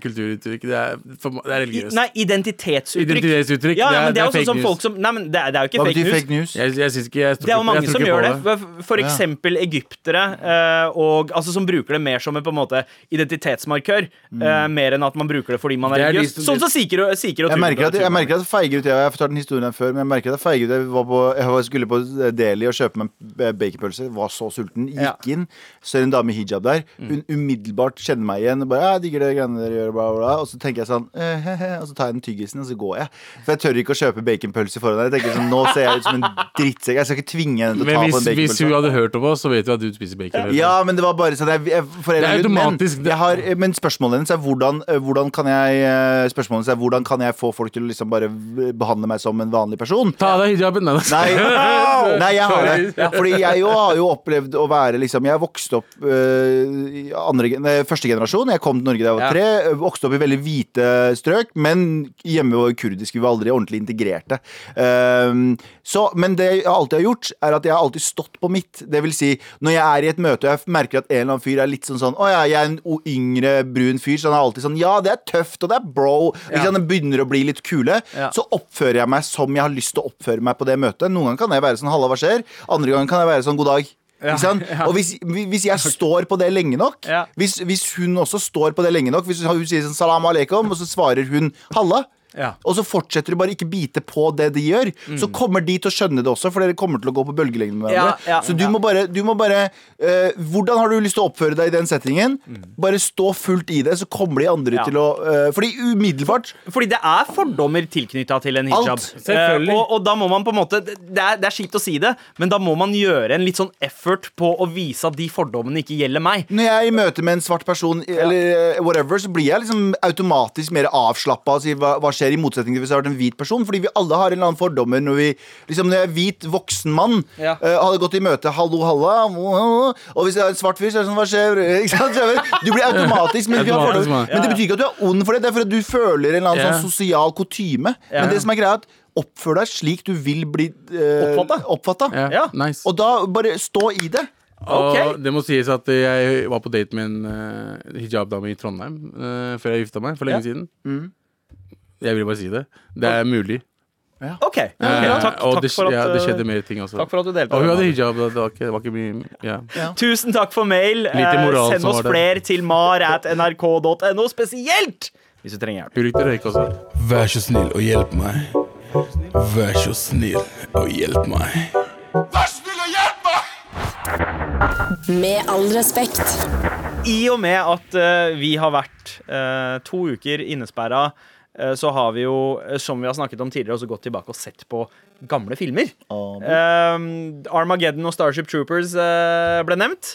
kulturuttrykk. Det er, for, det er religiøst. nei, identitetsuttrykk. Identitetsuttrykk. Ja, ja, men det er jo fake sånn som folk som Nei, men det, er- det er jo ikke fake news. fake news? Jeg, jeg ikke jeg Det er jo mange som gjør det. det. For, eksempel Ja. egyptere, uh, og, altså, som bruker det mer som en på en måte identitetsmarkør. eh, mer enn at man bruker det fordi man er, Det religiøs. liksom- Sånn som sikher og, sikher og Jeg merker, at, jeg merker at jeg feiger ut. Jeg har fortalt den historien før, men jeg merker at jeg feiger ut. Jeg, var på, jeg skulle på Deli og kjøpe meg en baconpølse. Var så sulten. Ja. Gikk inn, så er det en dame i hijab der. Hun umiddelbart kjenner meg igjen. Og bare, jeg digger det greiene dere gjør, bla, bla, bla. Og så tenker jeg sånn eh, he, he, Og så tar jeg den tyggisen, og så går jeg. For jeg tør ikke å kjøpe baconpølse foran deg. Jeg tenker sånn, Nå ser jeg ut som en drittsekk. Jeg skal ikke tvinge henne til å Men ta hvis, på en hvis hun hadde hørt om oss, så vet vi at du spiser bacon. Ja, men det var bare sånn jeg, jeg, Det er automatisk, Men, har, men spørsmålet hennes er hvordan, hvordan kan jeg eh, Spørsmålet er hvordan kan jeg få folk til å liksom bare behandle meg som en vanlig person? Ta av deg hijaben. Nei, Nei, nei, jeg har det. Fordi jeg jo har jo opplevd å være liksom Jeg vokste opp øh, i andre, nei, første generasjon. Jeg kom til Norge da jeg var tre. Vokste opp i veldig hvite strøk, men hjemme var kurdisk. Vi var aldri ordentlig integrerte. Um, så, men det jeg alltid har gjort, er at jeg har alltid stått på mitt. Det vil si, når jeg er i et møte og jeg merker at en eller annen fyr er litt sånn sånn Å ja, jeg er en yngre, brun fyr, så han er alltid sånn Ja, det er tøft, og det er bro. Ikke sant? Det begynner å bli litt kule. Ja. Så oppfører jeg meg som jeg har lyst til å oppføre meg på det møtet. Noen ganger kan jeg være sånn halla, hva skjer? Andre ganger kan jeg være sånn god dag. Ja, Ikke ja. Og hvis, hvis jeg står på det lenge nok, Ja. hvis, hvis hun også står på det lenge nok Hvis hun sier sånn salam aleikum, og så svarer hun halla, Ja. og så fortsetter du bare ikke bite på det de gjør, så kommer de til å skjønne det også, for dere kommer til å gå på bølgelengde med Ja, hverandre. ja, så du ja. må bare, du må bare uh, Hvordan har du lyst til å oppføre deg i den settingen? Bare stå fullt i det, så kommer de andre Ja. til å uh, Fordi umiddelbart Fordi det er fordommer tilknytta til en hijab. Alt. Selvfølgelig. Eh, og, og da må man på en måte det er, det er skitt å si det, men da må man gjøre en litt sånn effort på å vise at de fordommene ikke gjelder meg. Når jeg er i møte med en svart person, eller whatever, så blir jeg liksom automatisk mer avslappa og sier hva, hva skjer, i motsetning til hvis jeg har vært en hvit person. Fordi vi alle har en eller annen fordommer når vi liksom, Når jeg er hvit voksen mann, Ja. uh, hadde gått i møte, hallo, halla, og hvis jeg er en svart fyr, så er det sånn, hva skjer? Ikke sant? Skjønner Du Du blir automatisk, men, vi har Automatisk, fordommer. men det betyr ikke at du er ond for det, det er fordi du føler en eller annen Ja. sånn sosial kutyme. Ja. Men det som er greia, er at oppfør deg slik du vil bli eh, oppfattet. Ja, Ja. nice. Og da bare stå i det. Okay. Og det må sies at jeg var på date med en uh, hijabdame i Trondheim uh, før jeg gifta meg, for lenge Ja. siden. Jeg vil bare si det. Det er mulig. OK. ok, Eh, takk, takk, det, for at, ja, det eh, skjedde mer ting også. takk for at du delte. Og hun hadde hijab. Det var ikke, det var ikke mye ja. Tusen takk for mail. Lite Eh, moral Send oss flere til mar at nrk.no, spesielt hvis du trenger hjelp. Hun likte røyk også. Vær så snill og hjelp meg. Vær så snill og hjelp meg. Med all respekt. I og med at uh, vi har vært uh, to uker innesperra, eh, så har vi jo, eh, som vi har snakket om tidligere, også gått tilbake og sett på gamle filmer. Um, Armageddon og Starship Troopers uh, ble nevnt.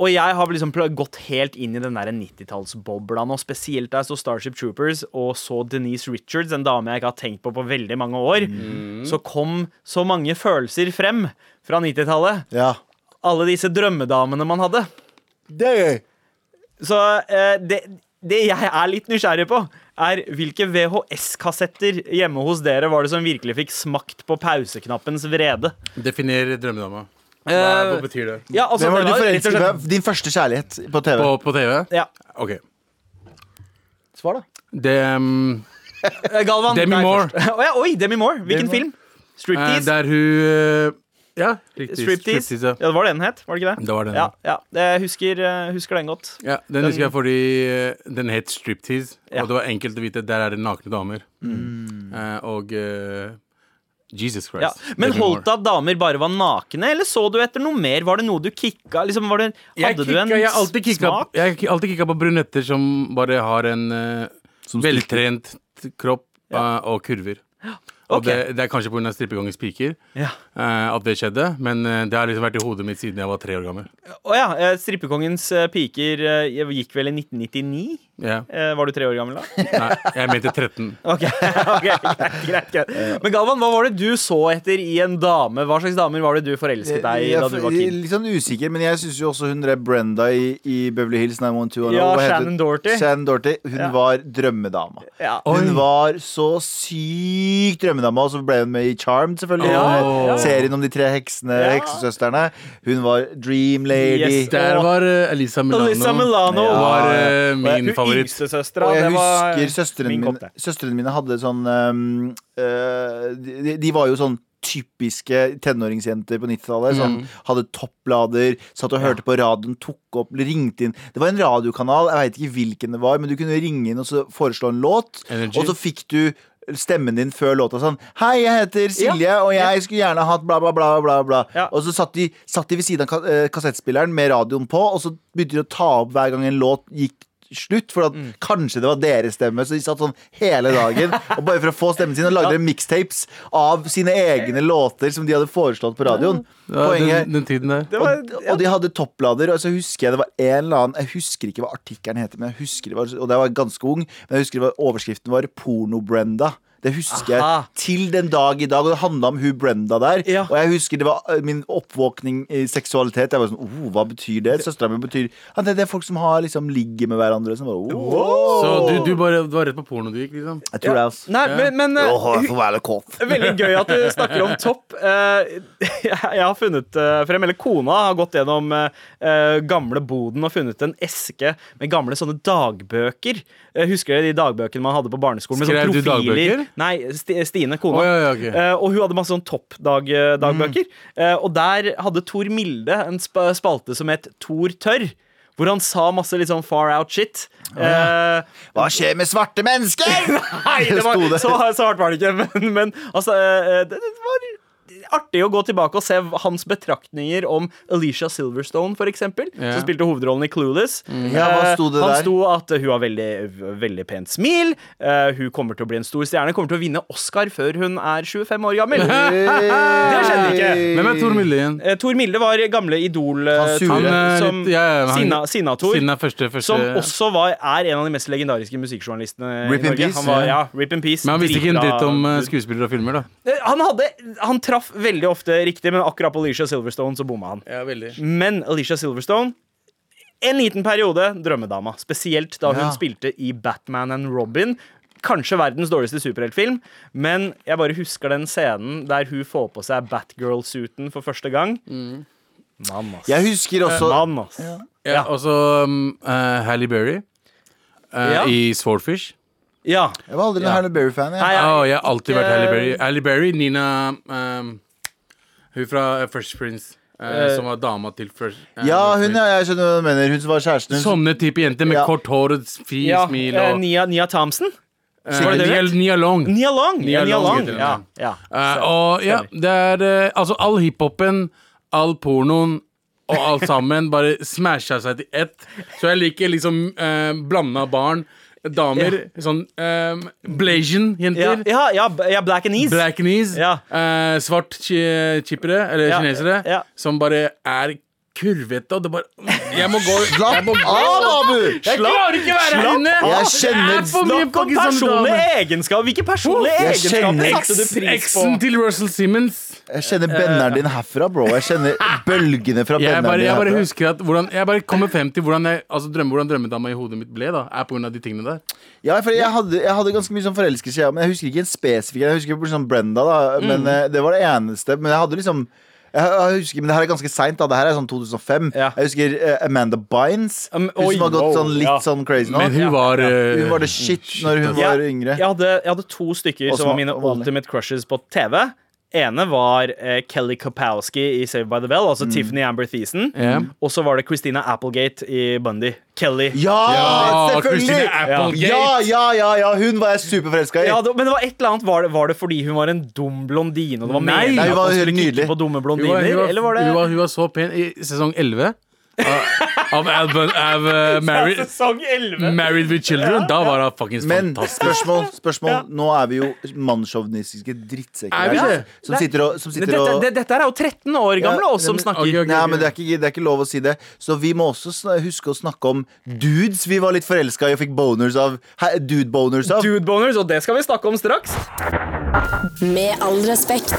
Og jeg har liksom gått helt inn i den der 90-tallsbobla nå, spesielt da jeg så Starship Troopers og så Denise Richards, en dame jeg ikke har tenkt på på veldig mange år. Så kom så mange følelser frem fra 90-tallet. Ja. Alle disse drømmedamene man hadde. Det er gøy. Så uh, det, det jeg er litt nysgjerrig på, er hvilke VHS-kassetter hjemme hos dere var det som virkelig fikk smakt på pauseknappens vrede? Definer drømmedama. Hva, Eh, hva betyr det? Ja, altså, Hvem var det du forelsket slett- Din første kjærlighet på TV? På, på TV? Ja. OK. Svar, da. Det, um, Eh, Galvan. Demi Moore. Oh, ja, oi, Demi Moore. Hvilken Demi film? eh, Striptease? der hun eh, Ja, riktig. Striptease? ja. Ja, det var det den het, var det ikke det? Det var den. Ja, ja. Jeg husker, eh, husker den godt. Ja, den husker jeg fordi eh, den het Striptease, Ja. og det var enkelt å vite der er det nakne damer. Eh, og uh, Jesus Christ. Ja. Men holdt det at damer bare var nakne, eller så du etter noe mer? Var det noe du kicka? Liksom, var det, Jeg, hadde du en jeg alltid kicka, smak? jeg har alltid kicka på brunetter som bare har en uh, Som veltrent kropp eh, og kurver. Og det, det er kanskje pga. strippegangens piker Ja. uh, at det skjedde, men eh, det har liksom vært i hodet mitt siden jeg var tre år gammel. Å ja. eh, Strippekongens piker gikk vel i 1999? Ja. Eh, Var du tre år gammel da? Nei, jeg mente 13. Ok, ok, greit, greit, greit. Men Galvan, hva var det du så etter i en dame? Hva slags damer var det du forelsket deg i da du var kid? Litt sånn usikker, men jeg syns jo også hun der Brenda i, i Beverly Hills 912 Ja? Shannon Dorty. Shannon Dorty. Hun Ja. var drømmedama. Ja. Hun var så sykt drømmedama, og så ble hun med i Charmed, selvfølgelig. Oh. Serien om de tre heksene, Ja. heksesøstrene. Hun var dream lady. Yes. Der var eh, Elisa Milano. Elisa Milano Ja. var eh, Hun min favoritt. yngstesøstera. Og jeg husker søstrene min mine, søstrene mine hadde sånn um, uh, de, de var jo sånn typiske tenåringsjenter på 90-tallet. Som Mm. hadde topplader, satt og hørte på radioen, tok opp, ringte inn. Det var en radiokanal, jeg veit ikke hvilken det var, men du kunne ringe inn og så foreslå en låt. Energy. Og så fikk du stemmen din før låta sånn Hei, jeg heter Silje, og jeg skulle gjerne hatt bla, bla, bla. bla, bla. Ja. Og så satt de, satt de ved siden av eh, kassettspilleren med radioen på, og så begynte de å ta opp hver gang en låt gikk slutt, for at Mm. kanskje det var deres stemme. Så de satt sånn hele dagen og bare for å få stemmen sin og lagde Ja. mixtapes av sine egne låter som de hadde foreslått på radioen. Ja, Poenget den, den tiden der. Og, og de hadde topplader, og så husker jeg det var en eller annen Jeg husker ikke hva artikkelen heter, men jeg husker det var, og da var ganske ung, men jeg husker det var, overskriften var Porno-Brenda. Det husker Aha. jeg til den dag i dag, og det handla om hun Brenda der. Ja. Og jeg husker det var eh, min oppvåkning i seksualitet. Jeg var sånn, oh, Hva betyr det? Søstera mi betyr ja, det, det er folk som har liksom ligger med hverandre. Som bare, oh. Så du, du bare du var rett på porno du gikk, liksom? Jeg tror det, altså. Nei, men, men kåt. Veldig gøy at du snakker om topp. Eh, Jeg har funnet frem, eller kona har gått gjennom eh, gamle boden og funnet en eske med gamle sånne dagbøker. Husker dere de dagbøkene man hadde på barneskolen? Med Skrev sånne du profiler? dagbøker? Nei, Sti- Stine, kona. Oh, ja, ja, okay. Eh, og hun hadde masse sånn toppdagbøker. Eh, og der hadde Tor Milde en sp spalte som het Tor tørr. Hvor han sa masse litt sånn far out shit. Eh, Hva skjer med svarte mennesker? Nei, det var, så, så hardt var det ikke. Men, men altså, det, det var artig å gå tilbake og se hans betraktninger om Alicia Silverstone, for eksempel. Som spilte hovedrollen i Clueless. Ja, hva sto det Eh, Han der? sto at hun har veldig, veldig pent smil. eh, hun kommer til å bli en stor stjerne. Kommer til å vinne Oscar før hun er 25 år gammel. Det skjedde ikke. Hvem er Tor Milde igjen? Eh, Tor Milde var gamle idol eh, Han som ja, ja, første, første Som også var, er en av de mest legendariske musikkjournalistene Rip i Norge. peace, Han var, ja. Rip in Peace. Men han visste ikke en dritt om eh, skuespillere og filmer, da. Eh, Han, hadde, han traff veldig ofte riktig, men akkurat på Alicia Silverstone så bomma han. Ja, veldig. Men Alicia Silverstone en liten periode drømmedama. Spesielt da hun Ja. spilte i Batman and Robin. Kanskje verdens dårligste superheltfilm, men jeg bare husker den scenen der hun får på seg Batgirl-suiten for første gang. Mann, ass. Jeg husker også Mann, ass. Ja, Ja. ja. også um, uh, Halle Berry uh, Ja. i Swordfish. Ja. Jeg var aldri noen Ja. Halle Berry-fan. Nei, jeg. jeg- Å, jeg har alltid vært Halle Berry. Halle Berry, Nina um, Hun fra Fresh Prince. eh, Eh, som var dama til Fresh eh, Ja, hun, ja, jeg skjønner hva du mener. Hun som var kjæresten hennes. Sånne type jenter med Ja. kort hår og fri ja smil eh, og Nia, Nia Thompson. eh, var det det Nia, het? Nia Long. Nia Long. Nia Ja, Nia Long Long. heter den, Ja, ja. Eh, og ja, det er eh, Altså, all hiphopen, all pornoen og alt sammen bare smasha seg til ett. Så jeg liker liksom uh, blanda barn. Damer. Sånn um, Blasian-jenter. ja, ja, ja, Black and Ease. Blackanees. Ja. Uh, svart chi- chippere, eller Ja, kinesere, ja. som bare er kurvete, og det bare Jeg må gå. Slapp av, Abu! Jeg klarer ikke være her inne! Jeg kjenner- Slapp om personlige egenskaper. Hvilke personlige egenskaper satte du pris på? Eksen til Russell Simmons. Jeg kjenner benneren din herfra, bro. Jeg kjenner bølgene fra Jeg benneren bare, din jeg bare herfra. husker at hvordan, Jeg bare kommer frem til hvordan, jeg, altså drømme, hvordan drømmedama i hodet mitt ble. da Er på grunn av de tingene der. Ja, for jeg hadde, jeg hadde ganske mye sånn forelskelse, ja, men jeg husker ikke en spesifikk. Jeg husker på sånn Brenda, da, men mm. det var det eneste. Men jeg hadde liksom jeg, husker, Men det her er ganske seint. Det her er sånn 2005. Ja. Jeg husker uh, Amanda Bynes. Um, hun oi, som har gått wow, sånn litt ja. sånn crazy nå. Men hun var ja. uh, Hun var det shit når hun Ja, var yngre. Jeg hadde, jeg hadde to stykker som som var mine vanlig. ultimate crushes på TV. Ene var eh, Kelly Kapowski i Saved by the Bell, altså Mm. Tiffany Amber Thiessen. Yeah. Og så var det Christina Applegate i Bundy. Kelly. Ja, Ja, selvfølgelig! Ja, ja, ja, ja, hun var jeg superforelska i. Ja, det, men det var et eller annet Var det, var det fordi hun var en dum blondine? Og det var Nei. Nei, hun var helt nydelig. Var, var, hun var så pen i sesong 11 av, Alban, av uh, Married, Sesong 11? Married with Children. Da var det fuckings Men fantastisk. spørsmål, spørsmål. Nå er vi jo mannssjåvinistiske drittsekker Er vi her. det? Som sitter og, som sitter Dette, og det, dette er jo 13 år gamle Ja, oss som snakker. ok, ok. Nei, men det er, ikke, det er ikke lov å si det. Så vi må også sn- huske å snakke om dudes vi var litt forelska i og fikk boners av. Hæ, Dude-boners av. Dude boners, og det skal vi snakke om straks. Med all respekt.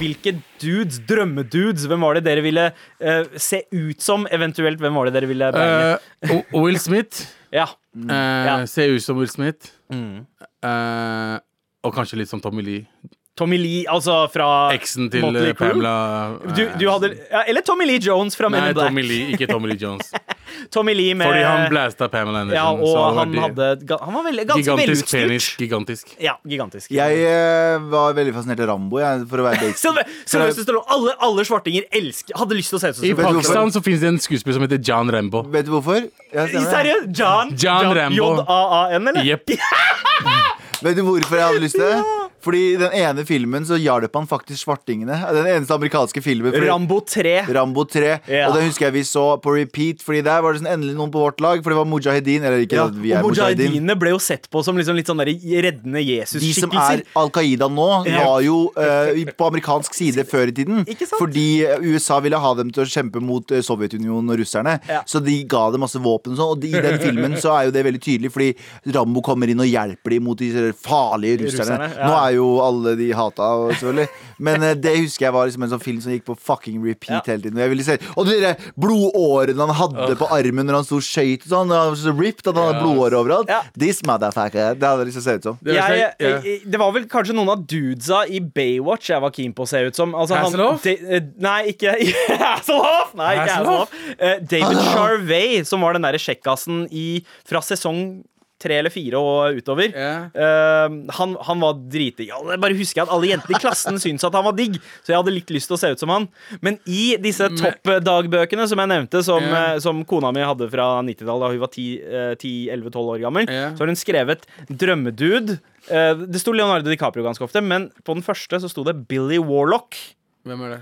Hvilke dudes, drømmedudes, hvem var det dere ville uh, se ut som? Eventuelt, hvem var det dere ville? Eh, Will Smith. ja. Uh, Ja. Se ut som Will Smith. Mm. Og kanskje litt som Tommy Lee. Tommy Lee, altså fra Eksen til Motley eh, Pamela. eh, Du, du hadde, ja, eller Tommy Lee Jones fra Men in Black. Tommy Lee, ikke Tommy Lee Jones. Tommy Lee med Fordi han blasta Pamela Anderson. Ja, og han det hadde Han var veldig, ganske Gigantisk velutstyrt. penis. Gigantisk. Ja, gigantisk. Jeg uh, var veldig fascinert av Rambo, jeg, for å være basic. Sylvester Stallone, alle, alle svartinger elsker, hadde lyst til å se ut som I du? Pakistan så finnes det en skuespiller som heter John Rambo. Vet du hvorfor? Seriøst? John, John Rambo. J-A-A-N, eller? Jepp. Vet du hvorfor jeg hadde lyst til det? Fordi i den ene filmen så hjalp han faktisk svartingene. Den eneste amerikanske filmen. Fordi Rambo 3. Rambo 3. Ja. Og den husker jeg vi så på repeat, Fordi der var det sånn endelig noen på vårt lag. For det var Mujahedin. Eller ikke Ja, vi er og Mujahedin. mujahedinene ble jo sett på som liksom litt sånn reddende De som er Al Qaida nå, var jo uh, på amerikansk side før i tiden. Fordi USA ville ha dem til å kjempe mot eh, Sovjetunionen og russerne. Ja. Så de ga dem masse våpen og sånn. Og de, i den filmen så er jo det veldig tydelig, fordi Rambo kommer inn og hjelper dem mot de farlige russerne. Russerne, ja. Nå er jo alle de hata, selvfølgelig. Men eh, det husker jeg var liksom en sånn film som gikk på fucking repeat Ja. hele tiden. Og, jeg ville se, og de der blodårene han hadde på armen når han sto og skøyt og sånn. Han var så ripped at han hadde blodårer overalt. Ja. This motherfucker. Det hadde liksom lyst til å se ut som. Det var Jeg, jeg, det var vel kanskje noen av dudesa i Baywatch jeg var keen på å se ut som. Altså, han-? De, eh, nei, ikke Hasselhoff! Nei, ikke Hasselhoff? Eh, David Charvey, som var den derre sjekkasen i, fra sesong tre eller fire og utover. Yeah. Uh, han, han var dritdigg. Jeg bare husker at alle jentene i klassen syntes at han var digg, så jeg hadde litt lyst til å se ut som han. Men i disse toppdagbøkene som jeg nevnte, som, yeah. eh, som kona mi hadde fra 90-tallet da hun var 10-11-12 år gammel, yeah. så har hun skrevet 'drømmedude'. Eh, det sto Leonardo DiCaprio ganske ofte, men på den første så sto det Billy Warlock. Hvem er det?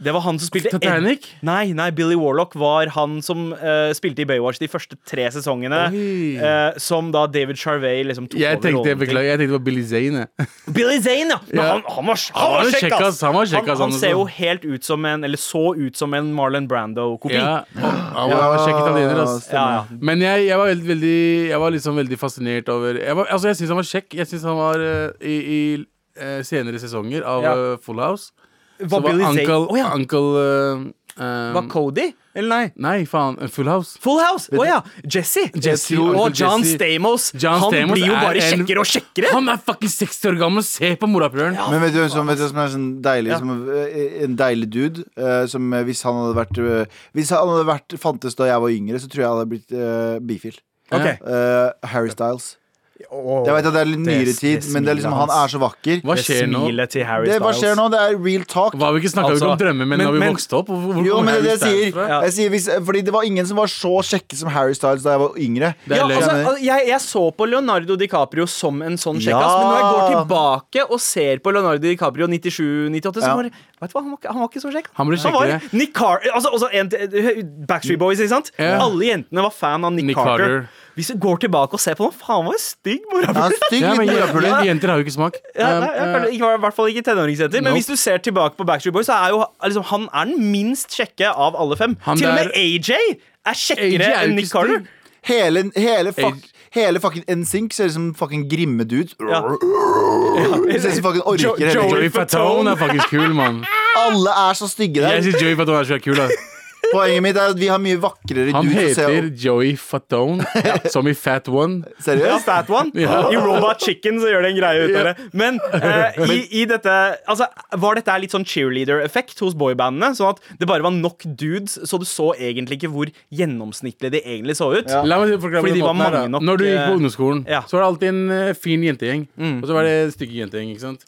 Det var han som spilte Ed- Titanic? Nei, nei, Billy Warlock var han som uh, spilte i Baywatch de første tre sesongene. Eh, som da David Charvey liksom tok Jeg over tenkte, rollen til. beklager, jeg tenkte det var Billy Zane. Billy Zane, ja! Men Ja. han, han var, han Han var var kjekk, ass! Han var kjekk, Han, ass, han han ser jo helt ut som en Eller så ut som en Marlon Brando-kopi. Ja, han var, kjekk italiener, ass. Ja, ja. Men jeg, jeg var veldig, veldig Jeg var liksom veldig fascinert over Jeg, var, altså jeg syns han var kjekk. Jeg syns han var uh, i, i senere sesonger av Ja. Full House. Var så var Billy Zane Uncle, oh, ja. Uncle uh, Var Cody? Eller nei? Nei, faen. eh, Full House. Full House! Å ja! Jesse. Jesse, og John Jesse. Stamos. John han Stamos blir jo bare en- kjekkere og kjekkere. Han er fucking 60 år gammel! Se på morapuleren! Men vet du hvem som, vet du, som er sånn deilig Ja. som, En deilig dude uh, Som hvis han hadde vært uh, Hvis han hadde vært fantes da jeg var yngre Så tror jeg han hadde blitt uh, bifil Okay. Eh, Harry Styles Åh. Jeg vet at det er litt nyere tid Men det er liksom, han er så vakker Hva skjer nå? til Harry det, Hva skjer nå? Det er real talk Hva, vi ikke snakka Altså, ikke om drømmer, men, men- da vi vokste opp? Hvor, hvor, Jo, men det det jeg sier, fra? Ja. jeg sier hvis, Fordi det var ingen som var så kjekke som Harry Styles Da jeg var yngre Ja, altså, jeg, jeg så på Leonardo DiCaprio som en sånn kjekkas, Ja. men når jeg går tilbake og ser på Leonardo DiCaprio 97-98, så Ja. var det Vet du hva, han var, han var ikke så kjekk. Han ble var. Nick Car altså, altså en, Backstreet Boys, ikke sant? Ja. Alle jentene var fan av Nick, Nick Carter. Carter. Hvis vi går tilbake og ser på noe faen, han var stygg. Morapuler. er stygg Ja, men morapuler. jenter har jo ikke smak. Ja, nei, Um, ja, ikke, I hvert fall ikke tenåringsjenter. Men Nope. hvis du ser tilbake på Backstreet Boys, så er jo liksom, han er den minst kjekke av alle fem. Han Til og med AJ er kjekkere er enn Nick Carter. Hele, hele, fuck, hele fucking NSYNC ser ut som fucking grimme dudes Ja. Ser ut som fucking orker Jo- Joey. Fatone er faktisk kul, mann. Alle er så stygge der. Jeg synes syns Joey Fatone er så kul. Da. Poenget mitt er at vi har mye vakrere Han dudes heter. Joey Fatone, som i Fat One. Ja, Seriøst? Fat One. Ja. I Robot Chicken så gjør det en greie ut av det. Men eh, i, i dette Altså, var dette litt sånn cheerleader-effekt hos boybandene? Sånn at det bare var nok dudes, så du så egentlig ikke hvor gjennomsnittlig de egentlig så ut? Ja. La meg Fordi de var mange nok, Når du gikk på eh, ungdomsskolen, ja. så var det alltid en eh, fin jentegjeng. Mm. Og så var det stygge jentegjeng. ikke sant?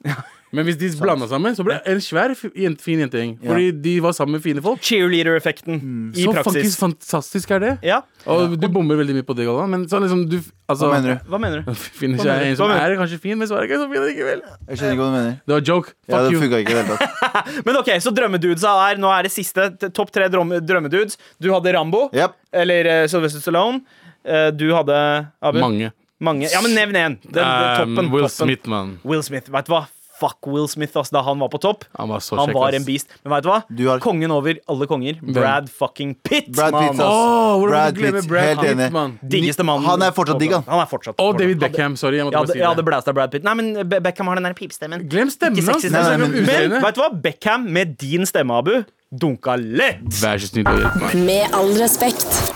Men hvis de blanda sammen, så ble det en svær jente, fin jentegjeng. Fordi de var sammen med fine folk. Cheerleader-effekten i Så praksis. faktisk fantastisk er det. Ja, Og du bommer veldig mye på det, Galvan. Men sånn liksom du Altså Hva mener du? hva mener du? Finner ikke seg en som er kanskje fin, men så er det ikke så fin likevel. Jeg skjønner ikke hva du mener. Det var joke. Ja, Fuck det you. funka ikke i det hele tatt. Men ok, så drømmedudesa er Nå er det siste. Topp tre drømmedudes. Du hadde Rambo. Yep. Eller uh, Sylvester Stallone. Uh, du hadde Abu? Mange. Mange. Ja, men nevn én. Den, den toppen. Um, Will toppen. Smith, mann. Will Smith. Vet du hva? Fuck Will Smith ass, da han var på topp. Han var så Han kjekk. var en beast. Men vet du hva? Du har- Kongen over alle konger. Brad fucking Pitt. Brad. Pitt, ass. Oh, Brad Pitt, Brad helt enig. mann? Diggeste mannen. Han er fortsatt digg, han. Han fortsatt. Og David. Beckham. Sorry, jeg måtte Jeg hadde, si jeg hadde det. blæsta Brad Pitt. Nei, men Beckham har den der pipstemmen. Glem stemmen hans. men- Men vet du hva? Beckham med din stemme, Abu, dunka lett. Vær så snill å hjelpe meg. Med all respekt.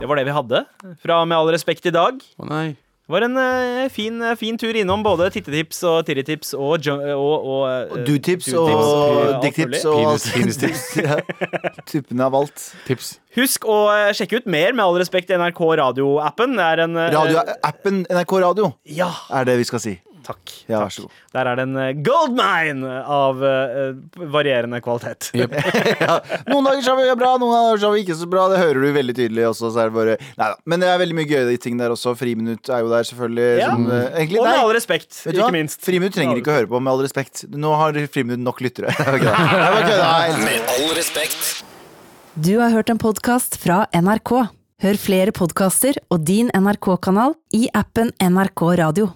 Det var det vi hadde fra Med all respekt i dag. Å nei. Det var en uh, fin, eh, fin tur innom både tittetips og tirritips og, og, og, og, eh, Du-tips dude-tips og dicktips mulig. og Penis- penistips. Ja. Tuppene av alt. Tips. Husk å eh, sjekke ut mer Med all respekt NRK Radio-appen. en eh, NRK Radio Ja, er det vi skal si. Takk. Ja, vær takk. så god. Der er det en gold goldmine av uh, varierende kvalitet. Ja. Noen dager så er vi bra, noen dager så er vi ikke så bra. Det hører du veldig tydelig også. Så er det bare Neida. Men det er veldig mye gøye ting der også. Friminutt er jo der, selvfølgelig. Ja. Som, uh, egentlig, Og med all respekt, ikke minst. Friminutt trenger ikke å høre på, med all respekt. Nå har Friminutt nok lyttere. Med all respekt. Du har hørt en podkast fra NRK. Hør flere podkaster og din NRK-kanal i appen NRK Radio.